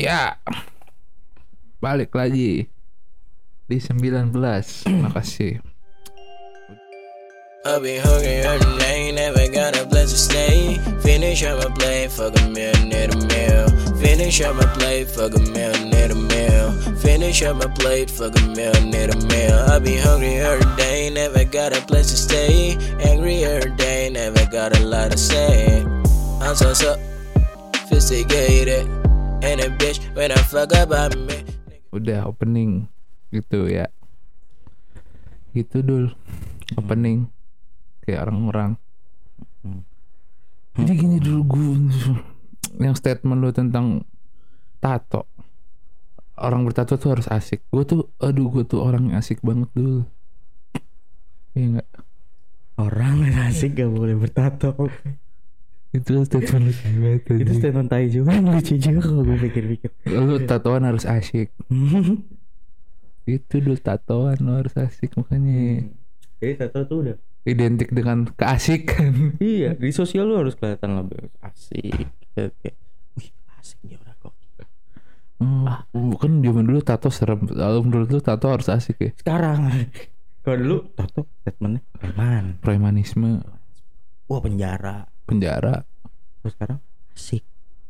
Ya. Balik lagi di 19. Makasih. I've been hungry all night, never got a place to stay. Finish up my plate, fuck a meal, need a meal. Finish up my plate, fuck a meal, need a meal. Finish up my plate, fuck a meal, need a meal. I've been hungry all day, never got a place to stay. Angry all day, never got a lot to say. I'm so sophisticated, and a bitch when I fuck about me. Udah opening gitu ya. Gitu dul. Opening kayak orang-orang. Jadi gini dulu gue yang statement lu tentang tato. Orang bertato tuh harus asik. Gue tuh, aduh gue tuh orang yang asik banget dulu. Iya enggak? Orang yang asik gak boleh bertato Itu statement lu banget. Itu statement tai juga Lucu juga kalau gue pikir-pikir Lu tatoan harus asik. Itu dulu tatoan lu harus asik makanya Jadi tato tuh udah identik dengan keasikan. Iya di sosial lu harus kelihatan lebih asik Kayak, kayak, Wih asik dia orang kok Oh, kan zaman dulu tato serem. Kalau menurut lu tato harus asik ya? Sekarang Kalau dulu tato statementnya Preman Premanisme, Wah penjara penjara, Terus sekarang asik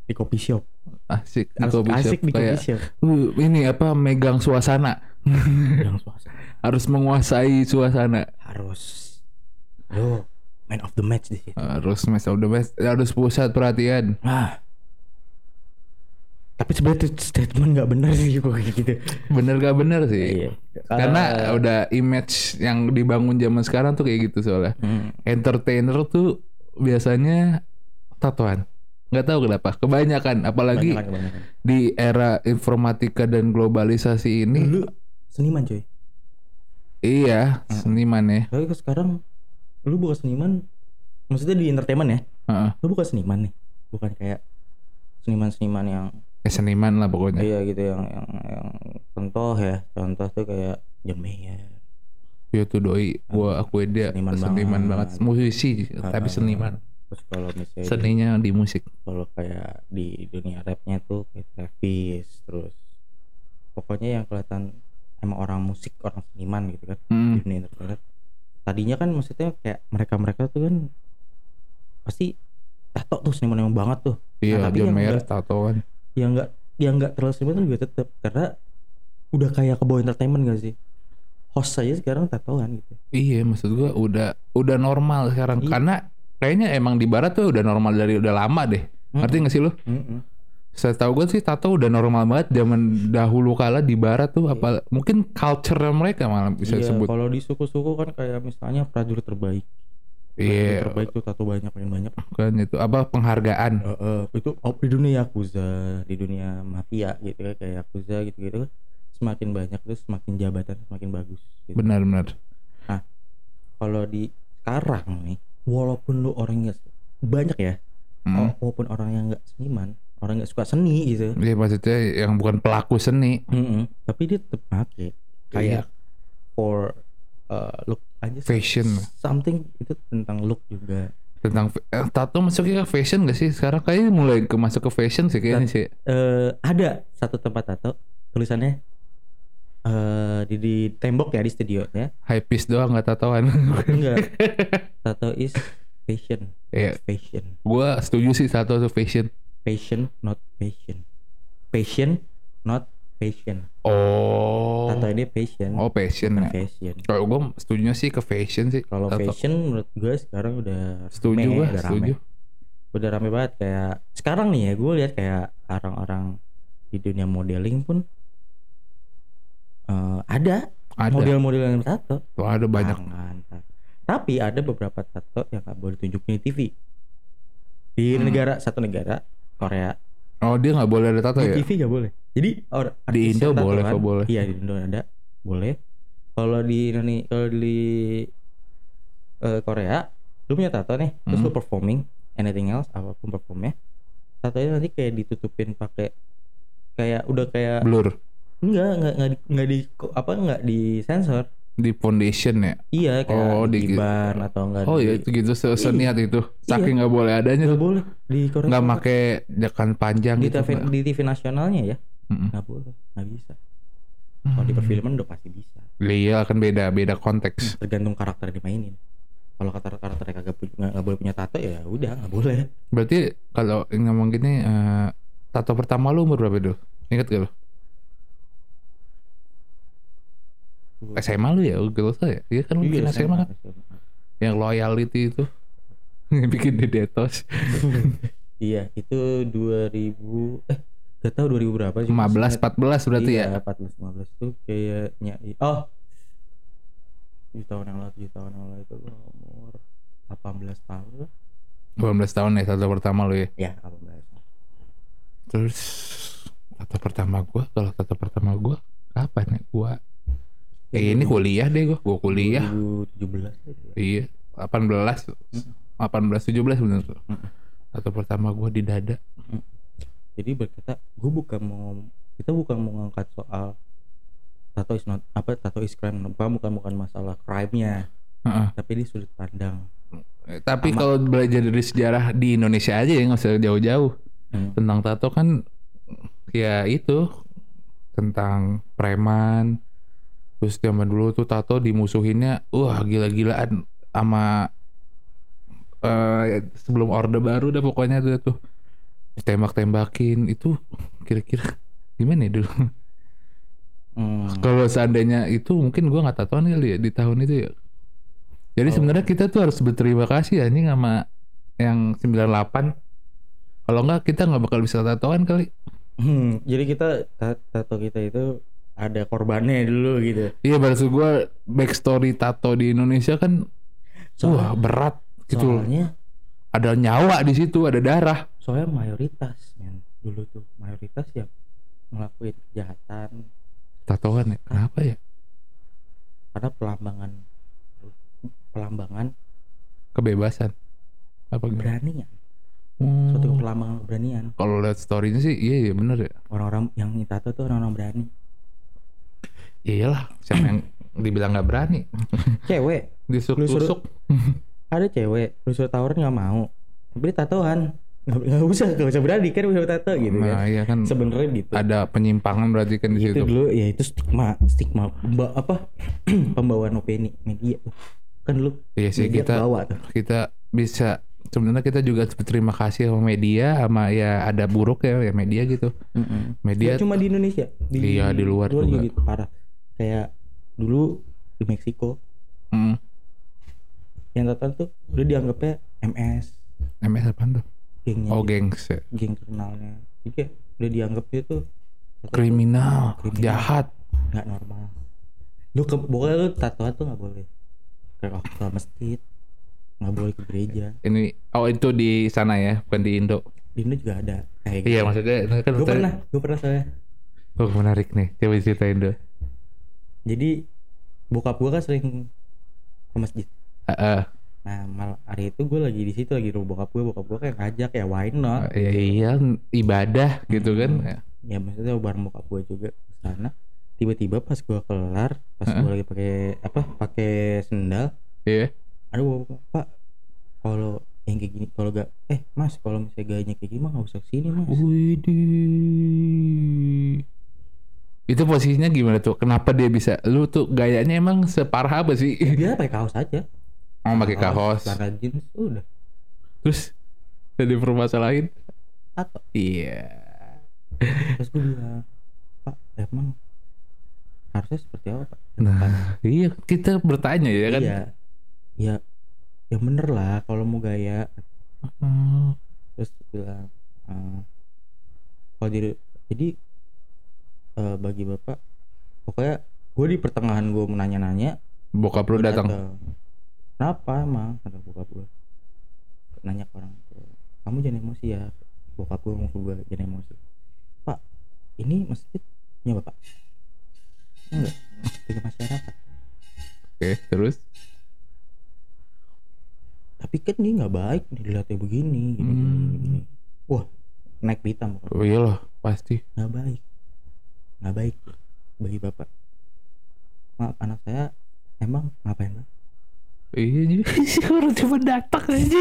Di kopi shop asik. Harus Atau bisa asik di kopi shop uh, ini apa megang suasana. Yang suasana harus menguasai suasana. Harus Lo Man of the match di situ Harus match of the best, harus pusat perhatian. Nah Tapi sebenarnya statement gak benar sih kok kayak gitu Bener gak bener sih? Iya Karena udah image yang dibangun zaman sekarang tuh kayak gitu soalnya. Hmm. Entertainer tuh biasanya tatoan. Nggak tahu kenapa. Kebanyakan, apalagi Kebanyakan, kebanyakan. di era informatika dan globalisasi ini. Dulu seniman coy Iya, Hmm. seniman ya. Tapi ke sekarang Lu bukan seniman Maksudnya di entertainment ya Heeh. Lu bukan seniman nih Bukan kayak Seniman-seniman yang Eh, seniman lah pokoknya. Iya gitu yang, yang yang Contoh ya Contoh tuh kayak John Yo tuh doi, gua akui dia Seniman seniman, banget. banget. musisi tapi Ah. seniman. Terus kalau misalnya di- Seninya di musik. Kalau kayak di dunia rapnya tuh kayak Travis Terus Pokoknya yang kelihatan Emang orang musik Orang seniman gitu kan Hmm. di dunia internet tadinya kan maksudnya kayak mereka-mereka tuh kan pasti tato tuh seniman yang banget tuh Iya, Nah, tapi John yang Mayer enggak- tatoan. yang enggak yang enggak terlalu seniman tuh juga tetap karena udah kayak ke bawah entertainment gak sih host saja sekarang tatoan gitu Iya, maksud gua udah udah normal sekarang Iya. karena kayaknya emang di barat tuh udah normal dari udah lama deh. Ngerti gak sih lu? Saya tahu gue sih tato udah normal banget zaman dahulu kala di barat tuh apa mungkin culture mereka malah bisa iya disebut. kalau di suku-suku kan kayak misalnya prajurit terbaik Iya, terbaik tuh tato banyak paling banyak kan itu apa penghargaan. Eh, eh, itu oh, di dunia yakuza di dunia mafia gitu kan kayak yakuza gitu gitu semakin banyak terus semakin jabatan semakin bagus gitu. Benar-benar. kalau di sekarang nih walaupun lu orangnya banyak ya Hmm. walaupun orang yang nggak seniman orang nggak suka seni gitu Iya maksudnya yang bukan pelaku seni. Mm-mm. tapi dia tetap pakai kayak for uh, look aja Fashion. something itu tentang look juga Tentang eh, tato masuknya ke fashion gak sih? Sekarang kayaknya mulai ke masuk ke fashion sih kayaknya sih. Eh ada satu tempat tato tulisannya eh di, di tembok ya di studio ya High piece doang gak tatoan. enggak tato is fashion Iya, fashion gua setuju sih tato tuh fashion. passion not passion passion not passion Oh. tato ini passion Oh fashion bukan ya. fashion Kalau gue setuju sih ke fashion sih. kalau fashion menurut gue sekarang udah Setuju gue, udah setuju. rame. udah rame banget kayak sekarang nih ya gue lihat kayak orang-orang di dunia modeling pun eh, ada, Ada, model-model yang tato Tuh, ada banyak. tangan tato. tapi ada beberapa tato yang gak boleh tunjukin di TV di Hmm. negara satu negara Korea Oh dia nggak boleh ada tato di ya? TV gak boleh jadi orang Di Indo yang boleh tatoan, kok boleh. Iya di Indo ada boleh. Kalau di Indonesia kalau di eh, Korea lu punya tato nih, terus Hmm. lu performing anything else apa pun performnya. Tatonya nanti kayak ditutupin pakai kayak udah kayak Blur. Enggak enggak enggak di, enggak di apa enggak di sensor. di foundation ya? Iya kayak Oh, di di- Giban atau enggak oh di, ya itu gitu se- seniat itu. Saking nggak boleh adanya nggak tuh. boleh di Korea nggak Selatan. make jakan panjang di gitu TV, di TV nasionalnya ya? Mm-mm. nggak boleh nggak bisa. Kalau di perfilman udah pasti bisa. Iya kan beda beda konteks. Tergantung karakter yang dimainin. Kalau karakter karakternya kagak nggak boleh punya tato ya udah nggak boleh. Berarti kalau ngomong gini eh, tato pertama lu umur berapa dulu ingat gak lu SMA lu ya gak usah ya. Iya kan lu bikin SMA kan? SMA. yang loyalty itu. Bikin di detos. Iya itu 2000 eh gak tahu 2000 berapa sih. 15 14 berarti iya, ya 14 15 tuh kayaknya oh! 7 tahun yang lalu 7 tahun yang lalu itu umur 18 tahun. lah 18 tahun ya tato pertama lu ya? Ya 18 terus tato pertama gua kalau tato pertama gua kapan ya? Gua eh, ini kuliah deh gua. Gua kuliah. 2017 gitu ya. iya 18 18 17 bener tuh. Tato pertama gua di dada. Jadi berkata gue bukan mau kita bukan mau ngangkat soal tato is not apa tato is crime. Bukan bukan bukan masalah crime-nya. Heeh. tapi di sudut pandang Eh, tapi kalau belajar dari sejarah di Indonesia aja ya nggak usah jauh-jauh. Hmm. tentang tato kan ya itu tentang preman terus zaman dulu tuh tato dimusuhinnya wah gila-gilaan sama eh sebelum orde baru dah pokoknya tuh tuh. Tembak-tembakin itu kira-kira gimana ya dulu? Hmm. kalau seandainya itu mungkin gua nggak tatoan kali ya di tahun itu ya. Jadi Oh. sebenarnya kita tuh harus berterima kasih anjing sama yang 98 kalau nggak kita nggak bakal bisa tatoan kali. Hmm, jadi kita ta- tato kita itu ada korbannya dulu gitu Iya maksud gue backstory tato di Indonesia kan wah Soal- berat gitu loh. soalnya Ada nyawa di situ, ada darah. soalnya mayoritas men dulu tuh mayoritas yang ngelakuin kejahatan Tatoan ya. Kenapa ya? karena pelambangan pelambangan Kebebasan. Apa gimana? keberanian Hmm. suatu pelambangan keberanian Kalau lihat storynya sih iya iya bener ya. orang-orang yang tato tuh orang-orang berani Iyalah, siapa yang dibilang nggak berani? cewek Disuk-tusuk. ada cewek lu suruh tawaran nggak mau tapi tatoan nggak usah nggak usah berani kan bisa tato gitu Nah, kan iya kan sebenarnya gitu ada penyimpangan berarti kan di itu situ. dulu ya itu stigma stigma Pemba- apa pembawaan opini media tuh kan dulu Iya sih media kita bawa tuh kita bisa sebenarnya kita juga berterima kasih sama media sama ya ada buruk ya ya media gitu. Media Nggak cuma di Indonesia Iya, di luar juga. gitu parah kayak dulu di Meksiko mm, yang tatoan tuh udah dianggapnya MS MS apa tuh? gengnya Oh gitu, gengs ya. geng kriminalnya jadi kayak udah dianggapnya tuh tato tuh kriminal, Kriminal. jahat. nggak normal lu ke pokoknya lu tatoan tuh nggak boleh ke ke masjid nggak boleh ke gereja Ini oh itu di sana ya, bukan di Indo. di Indo juga ada kayak Iya maksudnya ini kan gue pernah gue pernah soalnya Oh menarik nih, coba ceritain dulu. Jadi bokap gue kan sering ke masjid Ah, ah. nah mal hari itu gue lagi di situ lagi rumah bokap gue bokap gue kayak ngajak ya why not ya iya ibadah gitu kan. Hmm. Ya. ya maksudnya bareng bokap gue juga ke sana tiba-tiba pas gue kelar pas Heeh. gue lagi pakai apa pakai sendal Iya. ada bapak pak kalau yang kayak gini kalau gak eh mas kalau misalnya gayanya kayak gini mah nggak usah ke sini mas Widih. Itu posisinya gimana tuh? Kenapa dia bisa? Lu tuh gayanya emang separah apa sih? dia pakai kaos aja Oh pakai kaos. celana jeans udah Terus jadi permasalahin? tato Iya. terus gue bilang pak emang harusnya seperti apa pak Nah, iya kita bertanya ya kan. iya ya ya bener lah kalau mau gaya Hmm. terus bilang eh, kalau jadi jadi eh, bagi bapak pokoknya gue di pertengahan gue menanya-nanya Bokap lu datang. kenapa emang? Kata bokap gue nanya ke orang tua. Kamu jangan emosi ya. Bokap gue ke gue jangan emosi. Pak ini masjid punya bapak? Enggak. Punya masyarakat. Oke, terus? tapi kan dia nggak baik dilihatnya begini gini, gini, Hmm. gini. wah naik pitam. Oh iyalah, pasti. nggak baik nggak baik bagi bapak. Maaf anak saya emang ngapain bang Iya jadi orang cuma datang aja.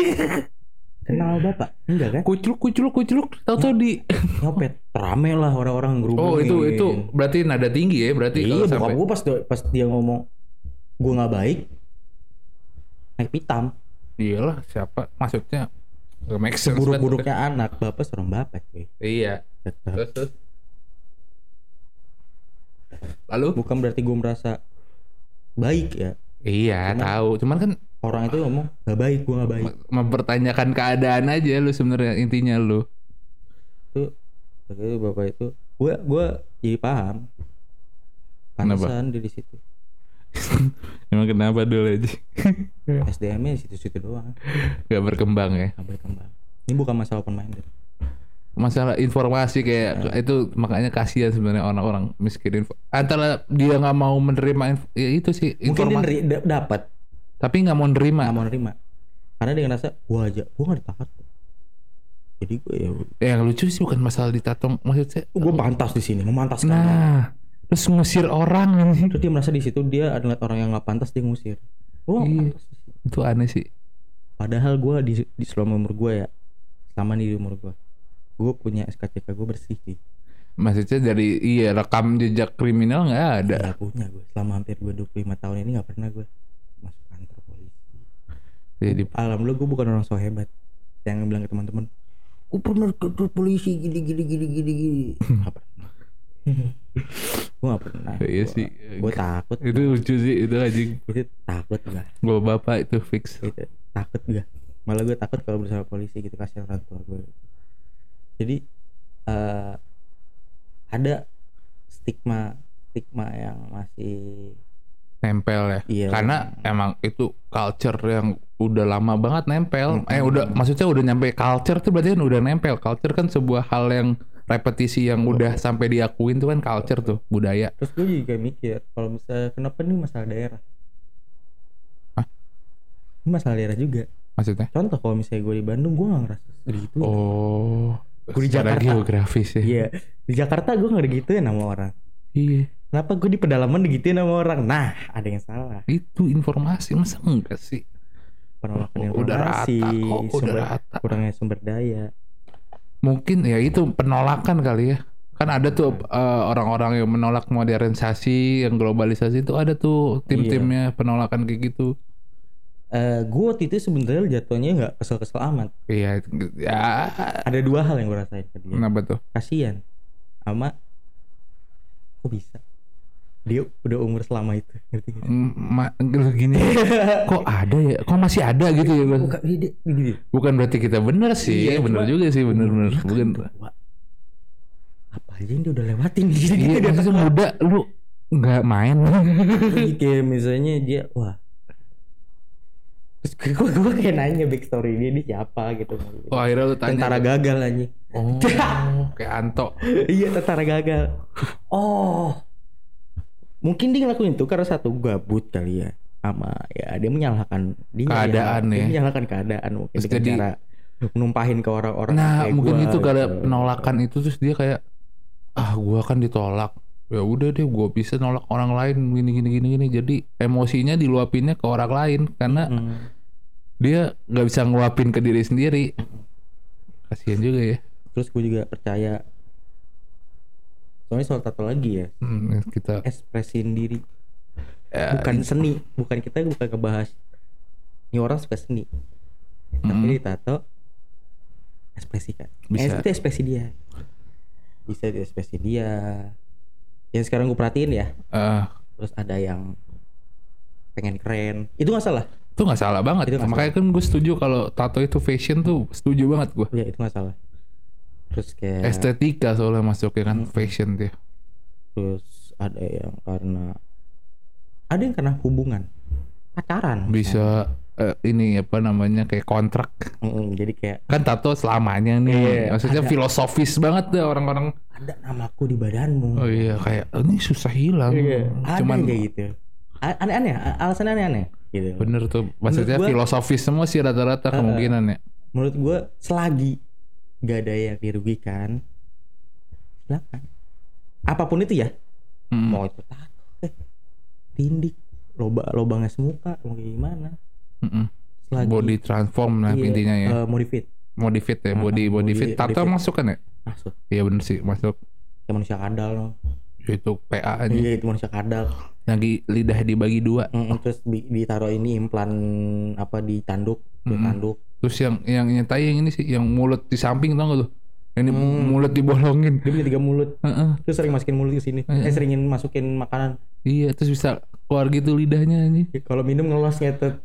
kenal bapak? Enggak kan? Kucluk kucluk kucluk. Tahu-tahu di nyopet. Rame lah orang-orang ngerubungin Oh itu itu berarti nada tinggi ya berarti iya kalau bokap sampai gue pas pas dia ngomong gue nggak baik naik pitam. Iyalah siapa? Maksudnya Gak make sense banget. buruk-buruknya anak bapak seorang bapak cuy. Iya. Tetap. Terus terus. Lalu? bukan berarti gue merasa baik ya Iya Cuman- tahu. Cuman kan orang itu ngomong nggak baik gue nggak baik mem- mempertanyakan keadaan aja lu sebenarnya intinya lu. Tapi itu bapak itu gue gue jadi paham dia di situ Emang kenapa dulu aja? SDM nya di situ-situ doang Gak berkembang ya. nggak berkembang ini bukan masalah open minded Masalah informasi kayak itu makanya kasihan sebenarnya orang-orang miskin info. Antara dia nggak mau menerima info, ya itu sih mungkin dia informasi. neri- da- dapat tapi nggak mau nerima. nggak mau nerima karena dia ngerasa gue aja gue nggak ditakat kok." jadi gue ya Yang lucu sih bukan masalah ditato maksudnya. gue pantas di sini memantaskan Nah, terus ngusir orang terus dia merasa di situ dia adalah orang yang nggak pantas dia ngusir nggak Iya. Itu aneh sih. padahal gue di, di selama umur gue ya selama di umur gue gue punya SKCK gue bersih sih Maksudnya dari iya rekam jejak kriminal nggak ada. Nggak punya gue selama hampir gue 25 tahun ini nggak pernah gue masuk kantor polisi. Jadi alhamdulillah gue bukan orang so hebat. Yang bilang ke teman-teman gue pernah ke kantor polisi gini gini gini gini gini. Nggak pernah. Gue nggak pernah. Iya sih. gue takut. Itu lucu sih itu anjing. itu takut gue Gue bapak itu fix. itu takut gue malah gue takut kalau bersama polisi gitu kasihan orang tua gue jadi eh ada stigma stigma yang masih Nempel ya. iya Karena emang itu culture yang udah lama banget nempel. Mm-mm. Eh udah maksudnya udah nyampe culture tuh berarti kan udah nempel. Culture kan sebuah hal yang repetisi yang udah sampai diakuin tuh kan culture tuh budaya. terus gue juga mikir kalau misalnya kenapa ini masalah daerah Hah? ini masalah daerah juga Maksudnya? contoh kalau misalnya gue di Bandung gue gak ngerasa gitu Oh. Gua di Jakarta. geografis ya. iya di Jakarta gue gak digituin sama orang Iya. kenapa gue di pedalaman digituin sama orang nah ada yang salah Itu informasi masa enggak sih? penolakan Oh, udah informasi rata kok, udah sumber, rata. kurangnya sumber daya Mungkin ya itu penolakan kali ya. Kan ada tuh eh, orang-orang yang menolak modernisasi, yang globalisasi itu ada tuh tim-timnya penolakan kayak gitu. Eh gue waktu itu sebenarnya jatuhnya nggak kesel-kesel amat Iya, ya ada dua hal yang gue rasain ke dia kenapa tuh? kasian sama kok bisa dia udah umur selama itu ngerti gak? Ma, gini kok ada ya? Kok masih ada gitu ya? Bukan gini Bukan berarti kita bener sih, Iya, bener cuma- juga sih, bener-bener. Dia kan Bukan. tua. apa aja yang dia udah lewatin gitu Iya, gitu muda lu nggak main. Kayak misalnya dia wah terus gue gue kayak nanya backstory dia ini siapa gitu Oh, akhirnya lu tanya. tentara gagal anjing Oh, kayak Anto. iya tentara gagal oh mungkin dia ngelakuin itu karena satu gabut kali ya sama ya dia menyalahkan dia Keadaan dia ya. menyalahkan keadaan mungkin Terus dengan jadi- cara numpahin ke orang-orang Nah, kayak mungkin gua itu karena gitu. penolakan itu terus dia kayak ah gua kan ditolak. Ya udah deh gua bisa nolak orang lain gini gini gini gini. Jadi emosinya diluapinnya ke orang lain karena Hmm. dia nggak bisa ngeluapin ke diri sendiri. Kasihan juga ya. terus gue juga percaya soalnya soal tato lagi ya Hmm, kita ekspresiin diri ya, bukan seni bukan kita bukan ngebahas ini orang suka seni tapi Mm. ditato ekspresikan Bisa. Eh, itu ekspresi dia bisa itu ekspresi dia yang sekarang gue perhatiin ya. Eh, terus ada yang pengen keren. Itu nggak salah? Itu nggak salah banget. Itu nggak Makanya kan gue setuju kalau tato itu fashion tuh setuju banget gue. ya itu nggak salah. Terus kayak Estetika soalnya masuknya kan Hmm. fashion dia. terus ada yang karena ada yang karena hubungan. Pacaran. Bisa eh, ini apa namanya kayak kontrak. Mm, jadi kayak kan tato selamanya nih Iya, maksudnya ada. filosofis banget deh orang-orang. Ada namaku di badanmu. Oh iya kayak "Oh, ini susah hilang. Iya, cuman kayak gitu. Aneh-aneh alasan aneh-aneh gitu. Bener tuh maksudnya gua- filosofis semua sih rata-rata Uh-uh. kemungkinan ya. Menurut gue selagi gak ada yang dirugikan silakan. Apa pun itu ya. Hmm. mau itu tato eh, tindik loba lobangnya semuka mau kayak gimana Selagi- body transform lah iya, intinya ya. eh, modifit modifit ya Ah, body body- body fit. Tato masuk kan ya? Masuk. Iya bener sih masuk. Kayak manusia kadal loh itu PA aja. Iya itu manusia kadal. Lagi lidah dibagi dua. Mm, terus di, ditaruh ini implan apa di tanduk di Mm-mm. tanduk. Terus yang yang nyetai yang ini sih yang mulut di samping tau gak lu yang di Hmm. mulut dibolongin. Dia punya tiga mulut. Heeh. terus sering masukin mulut ke sini. Mm-mm. eh seringin masukin makanan. Iya terus bisa keluar gitu lidahnya ini kalau minum ngelos ngetet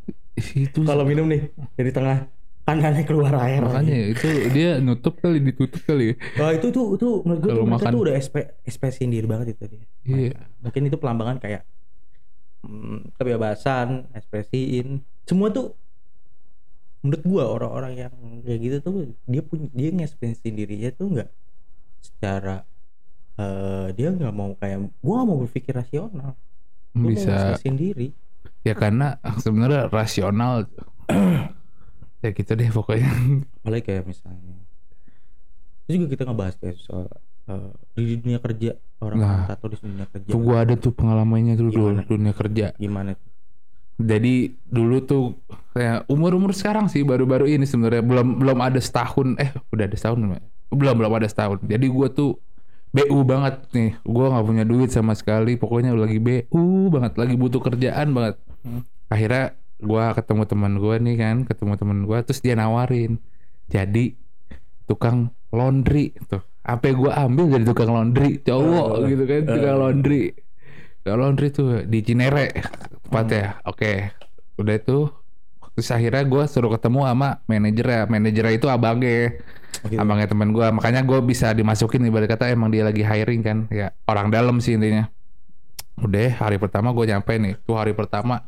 itu kalau minum nih dari tengah kanannya keluar air makanya ya, itu dia nutup kali ditutup kali ya Wah itu tuh itu menurut gue tuh makan- tuh udah SP, ekspresi sendiri banget itu dia. Iya. Mungkin itu pelambangan kayak hmm, kebebasan, ekspresiin. Semua tuh menurut gua orang-orang yang kayak gitu tuh dia punya dia ngekspresi dirinya tuh nggak secara eh dia nggak mau kayak gua mau berpikir rasional. Mau bisa. ngekspresiin diri. ya karena sebenarnya rasional. Ya gitu deh pokoknya. Apalagi kayak misalnya. Terus juga kita ngebahas kayak soal eh, di dunia kerja orang Nah. tato di dunia kerja. tuh gua ada tuh pengalamannya tuh dulu Gimana? dunia kerja. Gimana? Tuh? jadi dulu tuh kayak umur umur sekarang sih baru-baru ini sebenarnya. Belum belum ada setahun. Eh udah ada setahun belum belum ada setahun. Jadi gua tuh BU banget nih. Gua nggak punya duit sama sekali. Pokoknya lagi BU banget. Lagi butuh kerjaan banget. Hmm. akhirnya gua ketemu teman gua nih kan. Ketemu teman gua terus dia nawarin. Jadi tukang laundry tuh. Apa gua ambil jadi tukang laundry. Cowok Oh, gitu kan tukang eh. laundry. Tukang laundry tuh di Cinere tempatnya oke. Udah itu terus akhirnya gua suruh ketemu sama manajernya. Manajernya itu abangnya Gitu. abangnya teman gua. Makanya gua bisa dimasukin ibarat kata emang dia lagi hiring kan. Ya orang dalam sih intinya. Udah hari pertama gue nyampe nih. Tuh hari pertama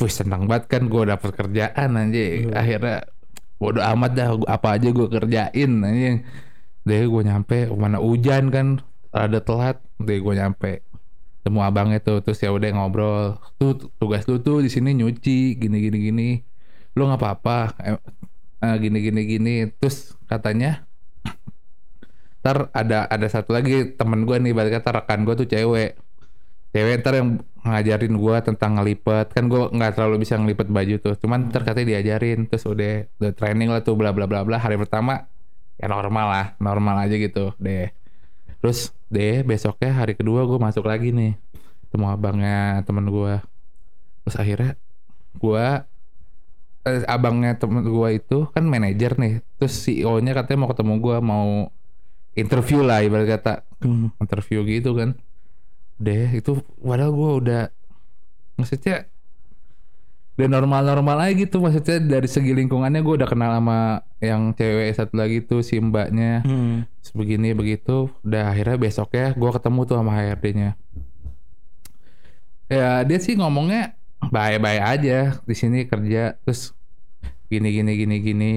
Wih senang banget kan gue dapet kerjaan anjing. Hmm. akhirnya bodo amat dah apa aja gue kerjain anjing. Deh gue nyampe mana hujan kan ada telat. Deh gue nyampe. Temu abangnya tuh terus ya udah ngobrol. Tuh tugas lu tuh di sini nyuci gini gini gini. Lu nggak apa-apa eh, gini gini gini. Terus katanya ntar ada ada satu lagi temen gue nih balik kata rekan gue tuh cewek. Cewek ntar yang ngajarin gue tentang ngelipet. Kan gue nggak terlalu bisa ngelipet baju tuh. Cuman ntar katanya diajarin terus udah udah training lah tuh bla bla bla bla. Hari pertama ya normal lah normal aja gitu deh. Terus deh besoknya hari kedua gue masuk lagi nih temu abangnya temen gue terus akhirnya gue eh, abangnya temen gue itu kan manajer nih. Terus CEO nya katanya mau ketemu gue mau interview lah ibarat kata. Hmm. interview gitu kan. Deh itu padahal gue udah maksudnya udah normal-normal aja gitu. Maksudnya dari segi lingkungannya gue udah kenal sama yang cewek satu lagi tuh si mbaknya. Hmm. Terus begini begitu. Udah akhirnya besoknya gue ketemu tuh sama HRD-nya ya dia sih ngomongnya baik-baik aja di sini kerja terus gini gini gini gini.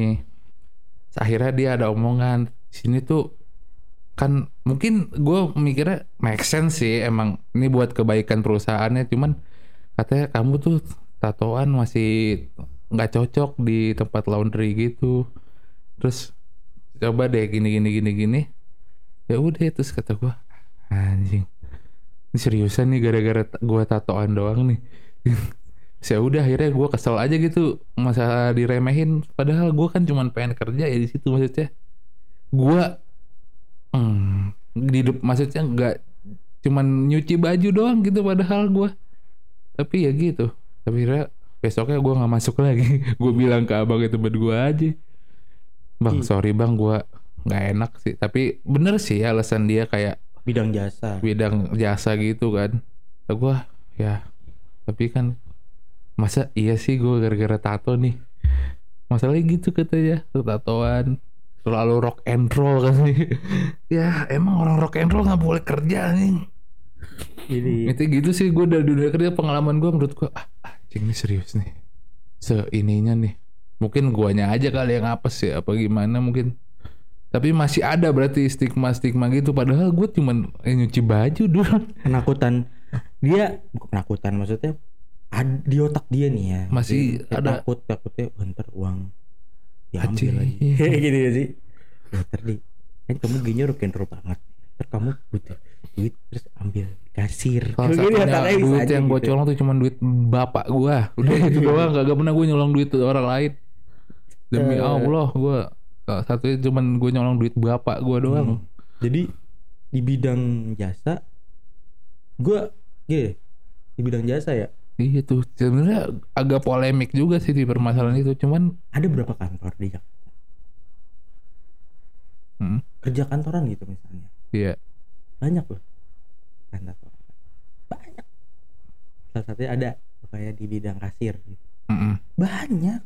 Terus akhirnya dia ada omongan di sini tuh kan mungkin gue mikirnya make sense sih emang ini buat kebaikan perusahaannya cuman katanya kamu tuh tatoan masih nggak cocok di tempat laundry gitu. Terus coba deh gini gini gini gini. Ya udah terus kata gua anjing ini seriusan nih gara-gara gua tatoan doang nih ya udah akhirnya gua kesel aja gitu masa diremehin. Padahal gua kan cuman pengen kerja ya di situ maksudnya. Gua hmm, di maksudnya nggak cuman nyuci baju doang gitu padahal gua. Tapi ya gitu tapi akhirnya besoknya gua nggak masuk lagi. Gua bilang ke abang itu temen gua aja. Bang Ih. sorry bang gua nggak enak sih. Tapi bener sih alasan dia kayak bidang jasa. bidang jasa gitu kan. Gua ya tapi kan masa iya sih gua gara-gara tato nih? Masalahnya gitu katanya tatoan terlalu rock and roll kan ya emang orang rock and roll nggak boleh kerja nih jadi itu gitu sih gue dari dunia kerja pengalaman gue menurut gue ah anjing ini serius nih. Se ininya nih. Mungkin guanya aja kali yang apa sih apa gimana mungkin. Tapi masih ada berarti stigma stigma gitu padahal gue cuman eh, nyuci baju dulu. Penakutan dia bukan penakutan maksudnya ad- di otak dia nih ya Masih dia, dia ada- takut takutnya bentar uang diambil lagi kayak gitu ya sih bentar di kan kamu gini rock and roll banget ntar kamu butuh duit terus ambil kasir Kayak gini, satunya duit yang gue gitu. colong tuh cuma duit bapak gue. Udah itu doang. Gak, pernah gue nyolong duit orang lain. Demi Eh. Allah gue satunya cuma gue nyolong duit bapak gue doang. Hmm. jadi di bidang jasa gue gini di bidang jasa ya? Iya tuh sebenarnya agak polemik juga sih di permasalahan itu. Cuman ada berapa kantor di Jakarta hmm, kerja kantoran gitu misalnya. Iya. Banyak loh. Kantor banyak. Salah satunya ada kayak di bidang kasir gitu. Mm-mm. banyak.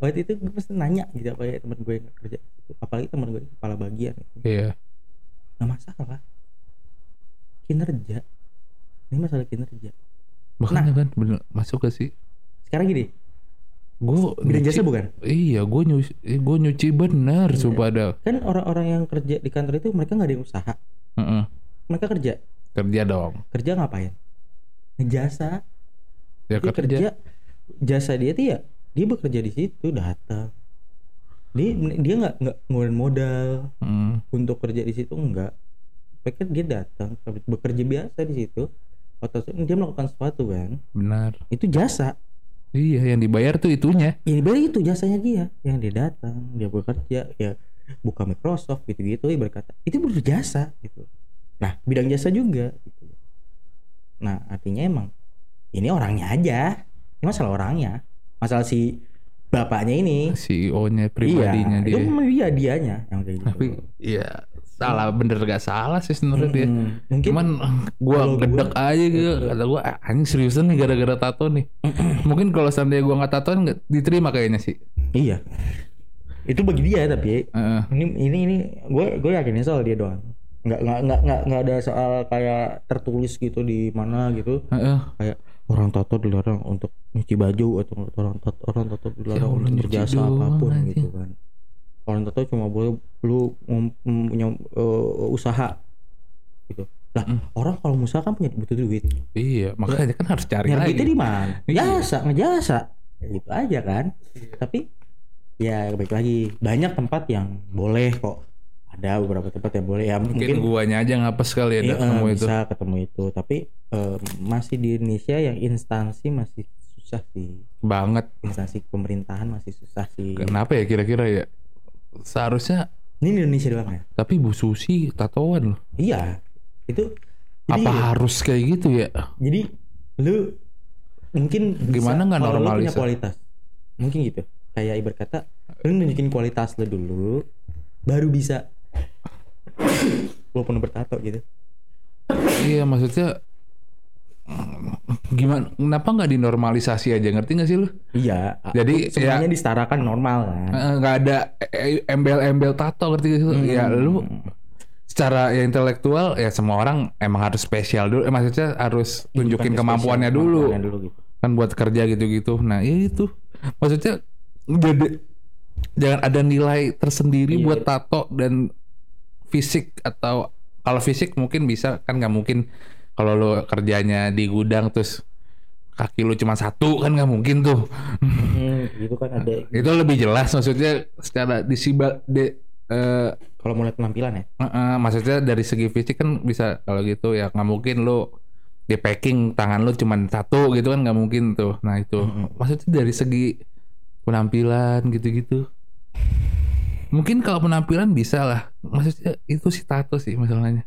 Waktu itu gue pasti nanya gitu kayak teman gue yang kerja apalagi teman gue kepala bagian gitu. iya. Nggak masalah. Kinerja ini masalah kinerja makanya Nah. kan bener masuk ke sih. sekarang gini Gue bidang jasa bukan Iya, gue nyuci, gue nyuci bener, Iya. sumpah ada. kan orang-orang yang kerja di kantor itu mereka nggak ada yang usaha Mm-mm. mereka kerja Kerja dong. kerja ngapain ngejasa Ya dia kerja. kerja jasa dia tuh ya dia bekerja di situ datang dia dia nggak nggak ngeluarin modal Mm. untuk kerja di situ enggak mereka dia datang bekerja biasa di situ atau dia melakukan sesuatu kan? Benar. itu jasa. Iya, yang dibayar tuh itunya. ini berarti itu jasanya dia. Yang dia datang dia bekerja ya buka Microsoft gitu gitu ya berkata itu berjasa gitu. Nah bidang jasa juga gitu. Nah artinya emang ini orangnya aja. Ini masalah orangnya. Masalah si bapaknya ini CEO-nya pribadinya iya, dia. itu dia dianya yang kayak gitu Tapi iya salah bener gak salah sih sebenarnya dia. Mm-mm. mungkin Cuman gua gua- gedek aja gitu. Kata gua "Ah, anjing seriusan nih gara-gara tato nih. Mungkin kalau seandainya gua nggak tatoan nggak diterima kayaknya sih. iya itu bagi dia tapi Heeh. ini ini ini gue gue yakinnya soal dia doang nggak nggak nggak nggak ada soal kayak tertulis gitu di mana gitu Heeh. kayak orang tato dilarang untuk nyuci baju atau orang tato orang tato dilarang Ya untuk berjasa apa pun anjing. gitu kan orang tato cuma boleh lu punya eh, usaha gitu lah Mm. orang kalau usaha kan punya butuh duit Iya, makanya kan harus cari nyari lagi. duitnya di mana Iya. jasa ngejasa Ya gitu aja kan tapi ya baik lagi banyak tempat yang boleh kok ada beberapa tempat yang boleh ya Mungkin, mungkin, guanya aja ngapes kali ya Iya, ketemu itu. bisa ketemu itu tapi eh, masih di Indonesia yang instansi masih susah sih Banget. instansi pemerintahan masih susah sih Kenapa ya kira-kira ya? Seharusnya ini di Indonesia doang ya tapi Bu Susi tatoan loh. iya itu jadi, Apa harus kayak gitu ya? jadi lu mungkin bisa Gimana nggak lu punya kualitas mungkin gitu kayak ibarat kata lu nunjukin kualitas lu dulu baru bisa walaupun bertato gitu Iya maksudnya gimana? Kenapa nggak dinormalisasi aja? Ngerti nggak sih lu? iya Jadi, semuanya disetarakan normal kan Eh, nggak ada eh, embel-embel tato ngerti gak sih? lu? Ya Hmm. lu secara ya intelektual ya semua orang emang harus spesial dulu. Eh, maksudnya harus tunjukin Bukan kemampuannya spesial, dulu. kemampuannya dulu gitu. kan buat kerja gitu-gitu. Nah itu maksudnya jadi jangan ada nilai tersendiri Iya. buat tato dan fisik atau kalau fisik mungkin bisa kan nggak mungkin kalau lo kerjanya di gudang terus kaki lu cuma satu kan nggak mungkin tuh. Hmm, gitu kan ada. Itu lebih jelas maksudnya secara disibal de, eh, kalau mau lihat penampilan ya? Eh, eh, maksudnya dari segi fisik kan bisa kalau gitu ya nggak mungkin lo di packing tangan lu cuma satu gitu kan nggak mungkin tuh. Nah itu. Mm-mm. maksudnya dari segi penampilan gitu-gitu mungkin kalau penampilan bisa lah. Maksudnya itu si tato sih masalahnya.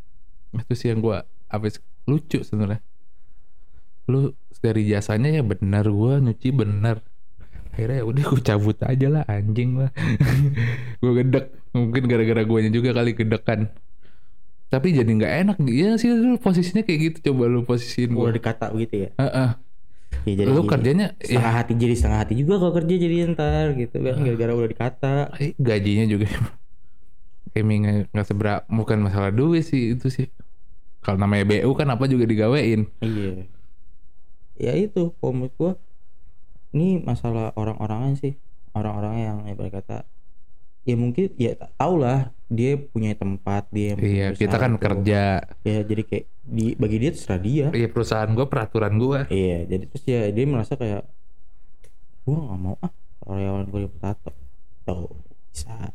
Itu sih yang gua habis lucu sebenarnya. Lu dari jasanya ya benar gua nyuci benar. Akhirnya ya udah gue cabut aja lah anjing lah. Gue gedek. Mungkin gara-gara guanya juga kali gedekan. Tapi jadi nggak enak. Iya sih lu posisinya kayak gitu. Coba lu posisiin gue dikata begitu ya. Heeh. Ya jadi lu kerjanya setengah ya hati jadi setengah hati juga kalau kerja jadi ntar gitu. Kan gara-gara udah dikata. Eh, gajinya juga. Kayak nggak nggak seberapa bukan masalah duit sih itu sih. Kalau namanya BU kan apa juga digawein. Iya. Ya itu kalau menurut gua ini masalah orang-orangnya sih. Orang-orang yang ibarat kata ya mungkin ya tau lah dia punya tempat dia iya kita kan itu. kerja. Ya jadi kayak di bagi dia terserah dia. Iya perusahaan gue peraturan gue iya jadi terus ya dia merasa kayak gua nggak mau ah karyawan gue yang tato tuh bisa.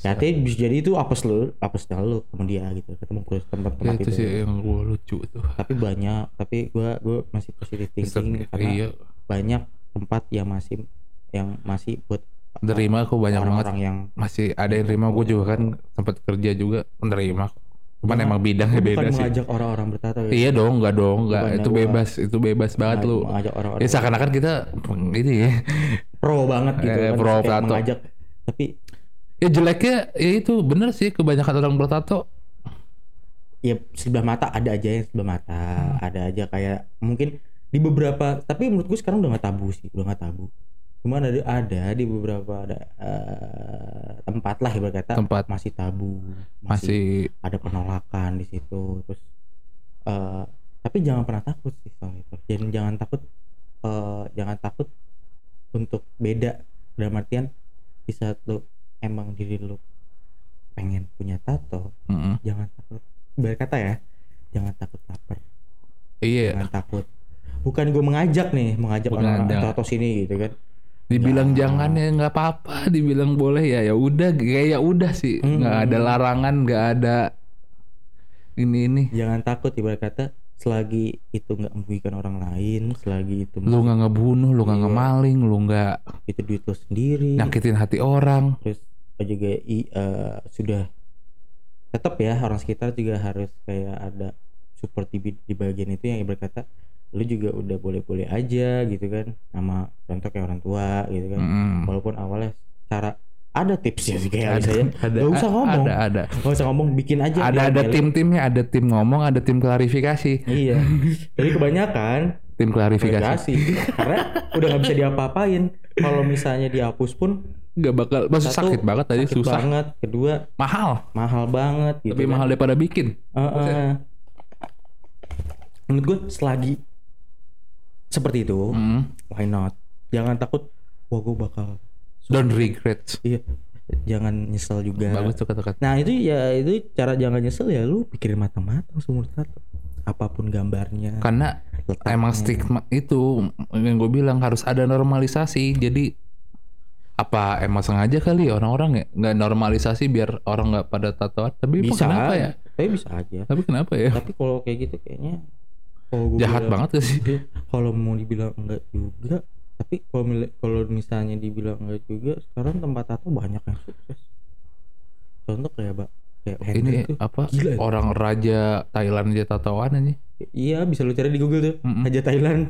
Ya bisa. jadi itu apes lu apesnya lu ketemu dia gitu ketemu ke Ya, tempat-tempat itu itu sih yang gue lucu tuh. Tapi banyak tapi gua gua masih positive thinking karena iya. banyak tempat yang masih yang masih buat nerima aku banyak banget. Orang-orang yang masih ada yang terima gue juga kan sempat kerja juga menerima cuman Jangan- emang bidangnya beda bukan sih. mengajak orang-orang bertato ya? Iya dong nggak dong nggak. Itu gua- bebas itu bebas banget lu. mengajak orang-orang ya seakan-akan kita ini ya. Pro banget gitu Eh, kan pro tato. mengajak. Tapi ya jeleknya ya itu bener sih kebanyakan orang bertato ya sebelah mata ada aja yang sebelah mata. Hmm. ada aja kayak mungkin di beberapa tapi menurut gue sekarang udah nggak tabu sih udah nggak tabu cuman ada ada di beberapa ada eh, tempat lah ibarat kata Tempat. masih tabu masih ada penolakan di situ terus eh tapi jangan pernah takut sih soal itu jangan jangan takut eh jangan takut untuk beda dalam artian di saat lu emang diri lu pengen punya tato Mm-mm. jangan takut berkata ya jangan takut lapar iya jangan takut bukan gue mengajak nih mengajak orang ada. tato sini gitu kan dibilang Jangan. jangan ya nggak apa-apa dibilang boleh ya ya udah kayak ya udah sih nggak Hmm. ada larangan nggak ada ini ini jangan takut ibarat kata selagi itu nggak merugikan orang lain selagi itu lu nggak ngebunuh lu nggak Iya. ngemaling lu nggak itu duit lo sendiri nyakitin hati orang terus juga i- eh, sudah tetap ya orang sekitar juga harus kayak ada support di, di bagian itu yang berkata lu juga udah boleh-boleh aja gitu kan sama contoh kayak orang tua gitu kan. Mm-mm. walaupun awalnya cara ada tips ya sih kayak ada ada usah ngomong. ada ada. Nggak usah ngomong bikin aja ada ada tim-timnya ada tim ngomong ada tim klarifikasi. Iya. Jadi kebanyakan tim klarifikasi. klarifikasi. Karena udah nggak bisa diapa-apain. Kalau misalnya dihapus pun nggak bakal Satu, sakit banget tadi sakit susah. banget. Kedua mahal. mahal banget gitu lebih kan. mahal daripada bikin. Heeh. menurut gue selagi seperti itu. Mm. why not? Jangan takut wah gue bakal don't regret. Iya. Jangan nyesel juga. Bagus tuh kata-kata. Nah itu ya itu cara jangan nyesel ya lu pikirin matang-matang seumur satu apa pun gambarnya karena letaknya. emang stigma itu yang gue bilang harus ada normalisasi. Jadi apa emang sengaja kali ya orang-orang ya? Nggak normalisasi biar orang nggak pada tatoan. Tapi bisa kenapa ya? tapi bisa aja. Tapi kenapa ya? Tapi kalau kayak gitu kayaknya jahat bilang- banget gak sih? kalau mau dibilang enggak juga tapi kalau kalau misalnya dibilang enggak juga sekarang tempat tato banyak yang sukses. Contoh kayak mbak kayak ini tuh. apa Gila ya. orang raja Thailand aja tatoan aja iya bisa lu cari di Google tuh. Mm-mm. Raja Thailand.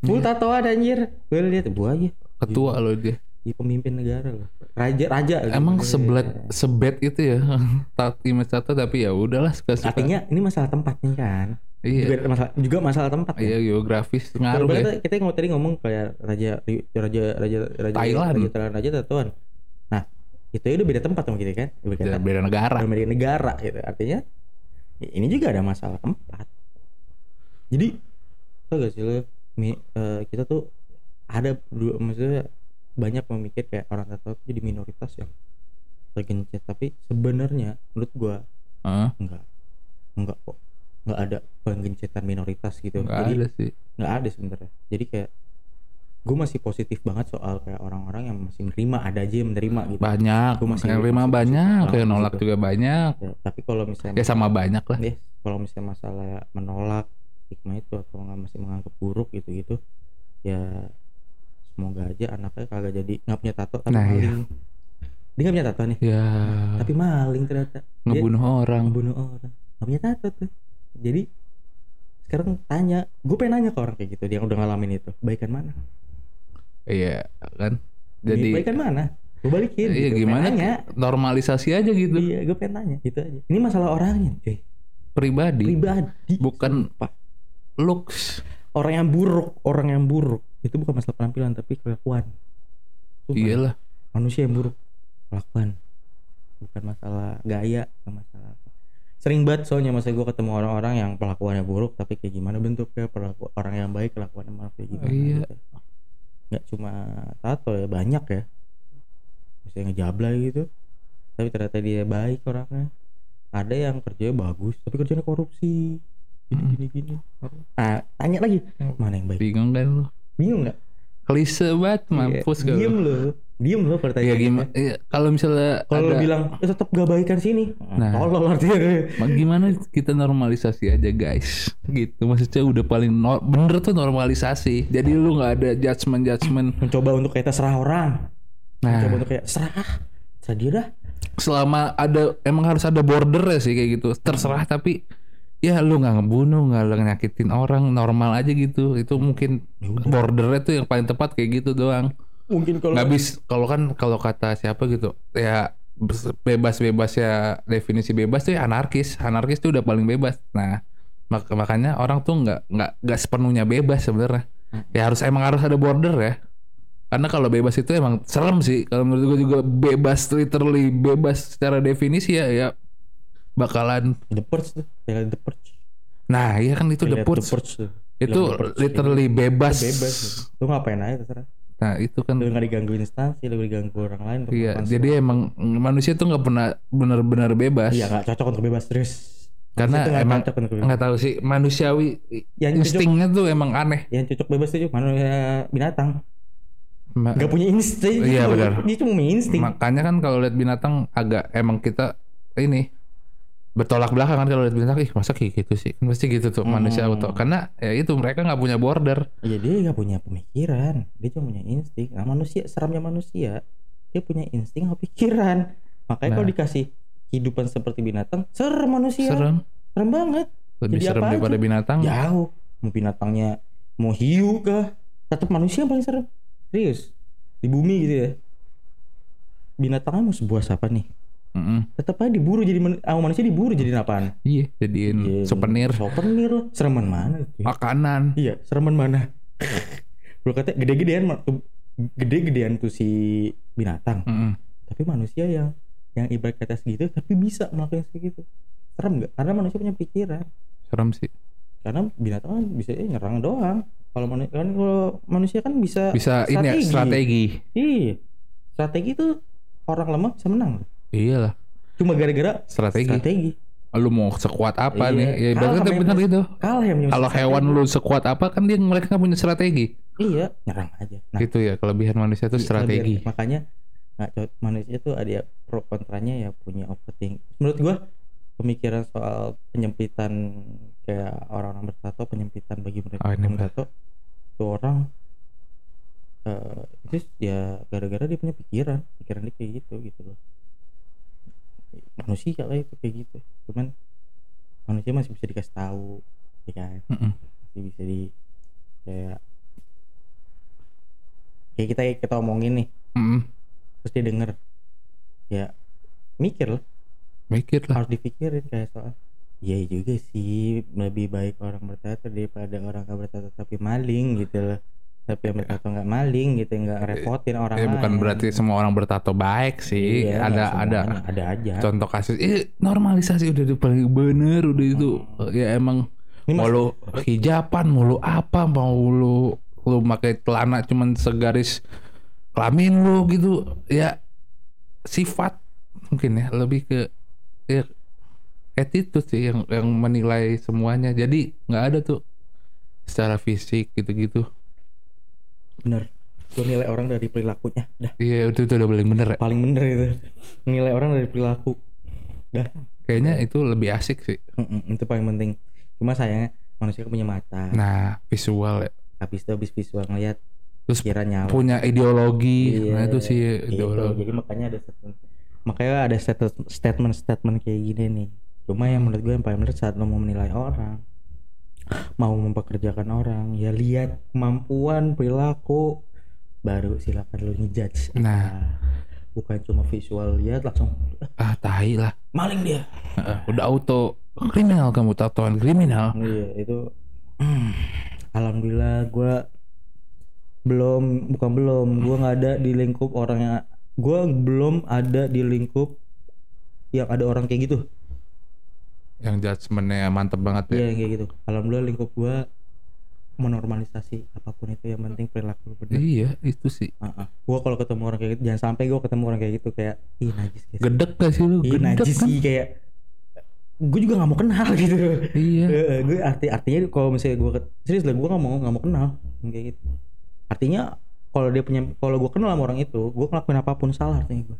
Full tatoan anjir. Gue lihat buah aja. Ketua loh dia. Di pemimpin negara loh. Raja raja emang gitu. sebet sebet itu ya. Tato image tato tapi ya udahlah suka suka artinya ini masalah tempat nih kan iya. Juga masalah juga masalah tempat iya ya. geografis ngaruh ya. kita, kita ngomong tadi ngomong kayak raja raja raja raja Thailand. raja Thailand raja tatoan nah itu udah beda tempat sama kita kan? Beda, kata. beda negara. Beda negara gitu. Artinya ya ini juga ada masalah tempat. Jadi tau gak sih lo mi- eh, kita tuh ada dua maksudnya banyak memikir kayak orang tato tuh jadi minoritas yang tergencet tapi sebenarnya menurut gua Heeh, enggak. Enggak kok enggak ada penggencetan minoritas gitu. Nggak jadi ada sih. nggak ada sebenarnya. Jadi kayak gue masih positif banget soal kayak orang-orang yang masih menerima ada aja yang menerima gitu. Banyak Gua masih- yang masih- banyak yang masih nolak gitu. juga banyak. Ya, tapi kalau misalnya ya sama banyak lah. Deh kalau misalnya masalah menolak stigma itu atau nggak masih menganggap buruk gitu gitu ya semoga aja anaknya kagak jadi nggak punya tato tapi Nah, iya. maling. Dia nggak punya tato nih. Ya tapi maling ternyata. Dia ngebunuh orang. ngebunuh orang. Nggak punya tato tuh jadi sekarang tanya gue pengen nanya ke orang kayak gitu dia yang udah ngalamin itu baikan mana iya kan jadi jadi baikan mana gue balikin iya gitu. gimana nanya. normalisasi aja gitu iya gue pengen nanya itu aja ini masalah orangnya cuy pribadi pribadi bukan Sumpah. looks orang yang buruk orang yang buruk itu bukan masalah penampilan tapi kelakuan Sumpah. iyalah manusia yang buruk kelakuan bukan masalah gaya bukan masalah. Sering banget soalnya masa gue ketemu orang-orang yang pelakuannya buruk tapi kayak gimana bentuknya perlaku orang yang baik kelakuannya malah kayak gimana Iya. gitu. nggak cuma tato ya banyak ya. Misalnya ngejablay gitu. Tapi ternyata dia baik orangnya. Ada yang kerjanya bagus tapi kerjanya korupsi. Gini Hmm. gini gini. Ah tanya lagi mana yang baik? bingung kan lu. Bingung nggak klise banget mampus Iya, gak diem lu. Lo diem lo kalau ya gimana? Iya, kalau misalnya kalau ada- bilang eh, tetap gak baikan sini? Nah. tolol artinya. Ma- gimana kita normalisasi aja guys? Gitu maksudnya udah paling nor- bener tuh normalisasi. Jadi lu nggak ada judgement judgement mencoba untuk kayak terserah orang. Nah. Mencoba untuk kayak serah serah dia dah. Selama ada emang harus ada border ya sih kayak gitu. Terserah tapi ya lu nggak ngebunuh nggak nyakitin orang normal aja gitu. Itu mungkin bordernya tuh yang paling tepat kayak gitu doang. Mungkin kalau nggak bis kalau kan kalau kata siapa gitu ya bebas bebas ya definisi bebas tuh ya anarkis. Anarkis tuh udah paling bebas. Nah mak- makanya orang tuh nggak nggak nggak sepenuhnya bebas sebenarnya. Ya harus emang harus ada border ya. Karena kalau bebas itu emang serem sih. Kalau menurut gue juga bebas literally bebas secara definisi ya ya bakalan the purge tuh the purge nah iya kan itu the purge tuh itu The Purge. literally bebas bebas lu ngapain aja terserah nah itu kan lu nggak diganggu instansi lu diganggu orang lain Iya, jadi emang manusia tuh nggak pernah benar-benar bebas. Iya nggak cocok untuk bebas terus. Karena nggak emang cocok nggak tahu sih manusiawi Yang cocok, instingnya tuh emang aneh. yang cocok bebas itu manusia binatang. Ma- Nggak punya insting. Iya, benar. Dia cuma punya insting. makanya kan kalau lihat binatang agak emang kita ini bertolak belakang kan kalau lihat binatang ih masa kayak gitu sih pasti gitu tuh manusia Hmm. auto karena ya itu mereka nggak punya border Iya dia nggak punya pemikiran. Dia cuma punya insting. Nah manusia seramnya manusia dia punya insting sama pikiran. Makanya kalau Nah. dikasih kehidupan seperti binatang, serem manusia. serem Serem banget. lebih Jadi serem apa daripada aja? binatang Jauh. Mau binatangnya mau hiu kah? Tetap manusia yang paling serem. Serius. Di bumi gitu ya. Binatangnya mau sebuah apa nih? Mm-mm. Tetap aja diburu jadi man- sama manusia diburu jadi apaan? iya jadiin Iya, souvenir Souvenir loh. Sereman mana? ya? makanan Iya, sereman mana? Bro kata gede-gedean ma- gede-gedean tuh si binatang. Mm-mm. Tapi manusia yang yang ibarat kata segitu tapi bisa melakukan segitu. Serem nggak? Karena manusia punya pikiran. serem sih Karena binatang kan bisa eh, nyerang doang. Kalau manusia kan kalau manusia kan bisa bisa ini ya strategi Iya. Strategi itu orang lemah bisa menang. Iyalah. Cuma gara-gara strategi. strategi. lu mau sekuat apa Iya. nih ya berarti benar gitu. Kalau hewan lu sekuat apa kan dia mereka nggak punya strategi. Iya, nyerang aja. Nah, gitu ya kelebihan manusia itu Iya, strategi. kelebihan. makanya cocok manusia tuh ada ya pro kontranya ya punya overthink. Menurut gua pemikiran soal penyempitan kayak orang-orang bertato penyempitan bagi mereka Oh, bertato itu orang eh itu ya gara-gara dia punya pikiran. Pikiran dia kayak gitu gitu loh manusia lah itu kayak gitu. Cuman manusia masih bisa dikasih tahu ya kan? Masih bisa di kayak kayak kita kita omongin nih. Mm-mm. terus dia denger. Ya mikir lah. Mikir lah. Harus dipikirin kayak soal iya juga sih lebih baik orang bertato daripada orang nggak bertato tapi maling gitu loh tapi bertato nggak maling gitu nggak repotin orang ya bukan lain. berarti semua orang bertato baik sih. Iya, ada ada ada aja. contoh kasus eh normalisasi udah itu paling bener udah itu. Ya emang Ini mau lu hijapan mau lu apa mau lu lu pakai celana cuman segaris kelamin lu gitu. Ya sifat mungkin ya lebih ke ya attitude sih yang yang menilai semuanya. Jadi nggak ada tuh secara fisik gitu-gitu bener. Gue nilai orang dari perilakunya. Dah. Iya itu, itu udah paling bener ya. Paling bener itu. Nilai orang dari perilaku. Dah. Kayaknya itu lebih asik sih. Mm-mm, itu paling penting. Cuma sayangnya manusia punya mata. Nah visual ya. Habis itu habis visual ngeliat terus kira nyawa. punya ideologi. Iya, nah itu sih gitu. ideologi. Jadi makanya ada statement makanya ada statement statement kayak gini nih. Cuma yang menurut gue yang paling benar saat lo mau menilai orang mau mempekerjakan orang ya lihat kemampuan perilaku. Baru silakan lo ngejudge. Nah. bukan cuma visual lihat langsung. "Ah, ah tahi lah. Maling dia. Heeh, udah auto kriminal kamu tatoan kriminal. Iya itu alhamdulillah gue belum bukan belum gue nggak ada di lingkup orang yang gue belum ada di lingkup yang ada orang kayak gitu yang judgementnya mantep banget ya. Iya kayak gitu. Alhamdulillah lingkup gue menormalisasi apa pun itu yang penting perilaku lu bener iya itu sih. Gue kalau ketemu orang kayak gitu jangan sampai gue ketemu orang kayak gitu kayak ih najis guys. Gedek gak sih lu? Ih najis kan? sih kayak gue juga nggak mau kenal gitu. Iya. Gue arti artinya kalau misalnya gue serius lah gue nggak mau nggak mau kenal kayak gitu. Artinya kalau dia punya kalau gue kenal sama orang itu gue ngelakuin apa pun salah artinya gue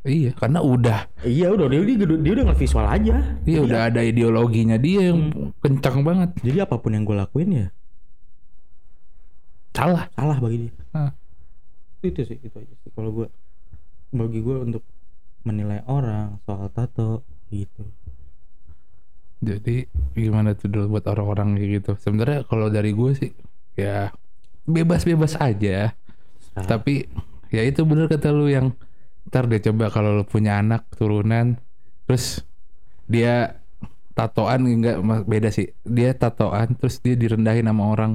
Iya, karena udah iya udah dia dia, dia udah ngeliat visual aja Iya Jadi udah ada ideologinya dia yang kencang banget. jadi apa pun yang gue lakuin ya Salah. salah bagi dia Hah. itu sih itu aja sih kalau gue bagi gue untuk menilai orang soal tato gitu Jadi gimana tuh dulu buat orang-orang kayak gitu? Sebenarnya kalau dari gue sih ya bebas-bebas aja. Nah, Tapi ya itu bener kata lu yang ntar deh coba kalau lu punya anak turunan terus dia tatoan enggak beda sih. Dia tatoan terus dia direndahin sama orang.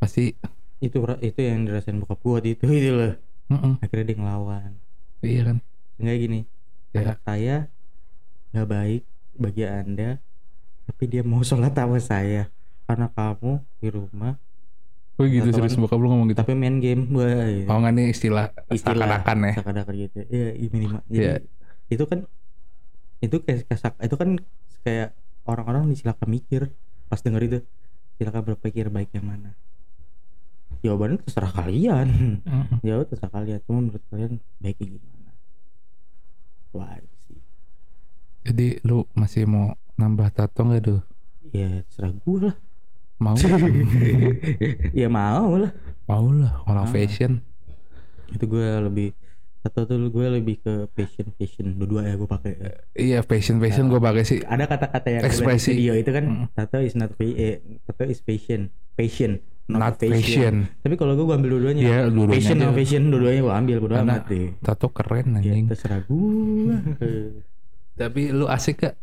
Pasti itu itu yang dirasain bokap waktu itu itu loh mm-mm, akhirnya dia ngelawan iya kan. enggak gini Ya. anak saya nggak baik bagi anda tapi dia mau sholat sama saya karena kamu di rumah Oh gitu serius bokap lu ngomong gitu. tapi main game wah gitu. Oh nggak nih istilah, Istilah. seakan-akan ya. seakan-akan gitu iya iya, minimal jadi Iya. itu kan itu kayak kayak- itu kan kayak orang-orang disilakan mikir pas denger itu silakan berpikir baik yang mana jawabannya terserah kalian Mm-mm. jawab terserah kalian cuma menurut kalian baiknya gimana wah itu sih Jadi lu masih mau nambah tato nggak tuh? ya terserah gue lah Mau? ya mau lah mau lah orang Ah. fashion. itu gue lebih atau tuh gue lebih ke passion passion dua-dua ya gue pakai Iya fashion fashion gue pakai sih. ada kata-kata yang Ekspresi. video itu kan Mm. tato is not eh, tato is passion passion Not fashion. tapi kalau gue gue ambil dua-duanya dua-duanya passion aja. sama fashion dua-duanya gue ambil gue amat deh tato keren ya, anjing. terserah gue Tapi lu asik gak?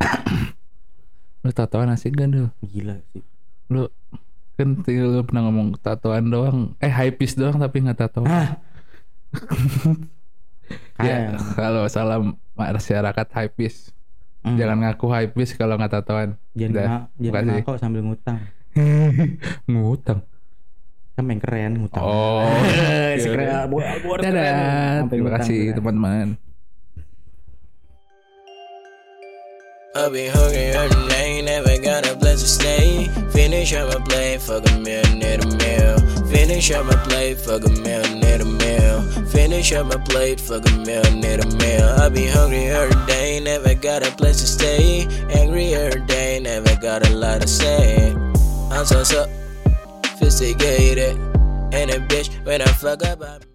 lu tatoan asik gak dulu? gila sih Lu kan lu pernah ngomong tatoan doang, eh high piece doang tapi nggak tato. ah ya kalau salam masyarakat high piece, Hmm. jangan ngaku high piece kalau nggak tatoan. jangan Udah, jangan ngaco sambil ngutang Ngutang. kan main keren ngutang Oh. gua gua harus keren. Terima kasih teman-teman. I've been hungry all night, never got a place to stay. Finish up my plate, fuck a meal, need a meal. Finish up my plate, fuck a meal, need a meal. Finish up my plate, fuck a meal, need a meal. I've been hungry every day, never got a place to stay. Angry every day, never got a lot to say. I'm so sophisticated, and a bitch when I fuck up. I